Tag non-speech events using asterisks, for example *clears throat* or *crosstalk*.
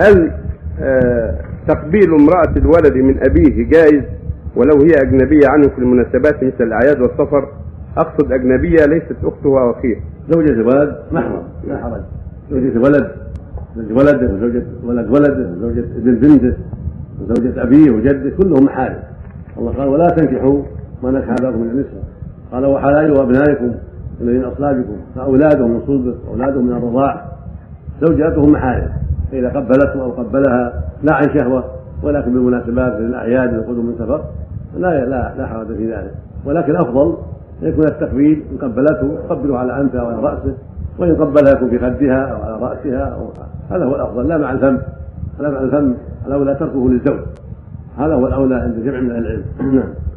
هل آه، تقبيل امرأة الولد من أبيه جائز؟ ولو هي أجنبية عنه في المناسبات مثل الأعياد والسفر. أقصد أجنبية ليست أخته وأخيه. زوجة الولد محرم. لا حرج. زوجة ولد زوجة ولده وزوجة ولد ولده وزوجة ابن بنته وزوجة أبيه وجده كلهم محارم الله قال ولا تنكحوا ما نكح آباؤكم من النساء. قال وحلائل أبنائكم الذين أصلابكم فأولادهم من صلبه وأولادهم من الرضاع. زوجاتهم محارم فإذا قبلته أو قبلها لا عن شهوة ولكن بالمناسبات الأعياد والقدوم من سفر لا لا لا حرج في ذلك. ولكن الأفضل أن يكون التقبيل إن قبلته قبله على أنفها وعلى رأسه وإن قبلها يكون في خدها أو على رأسها أو هذا هو الأفضل لا مع الفم لا مع الفم الأولى تركه للزوج هذا هو الأولى عند جمع من أهل العلم. *clears throat*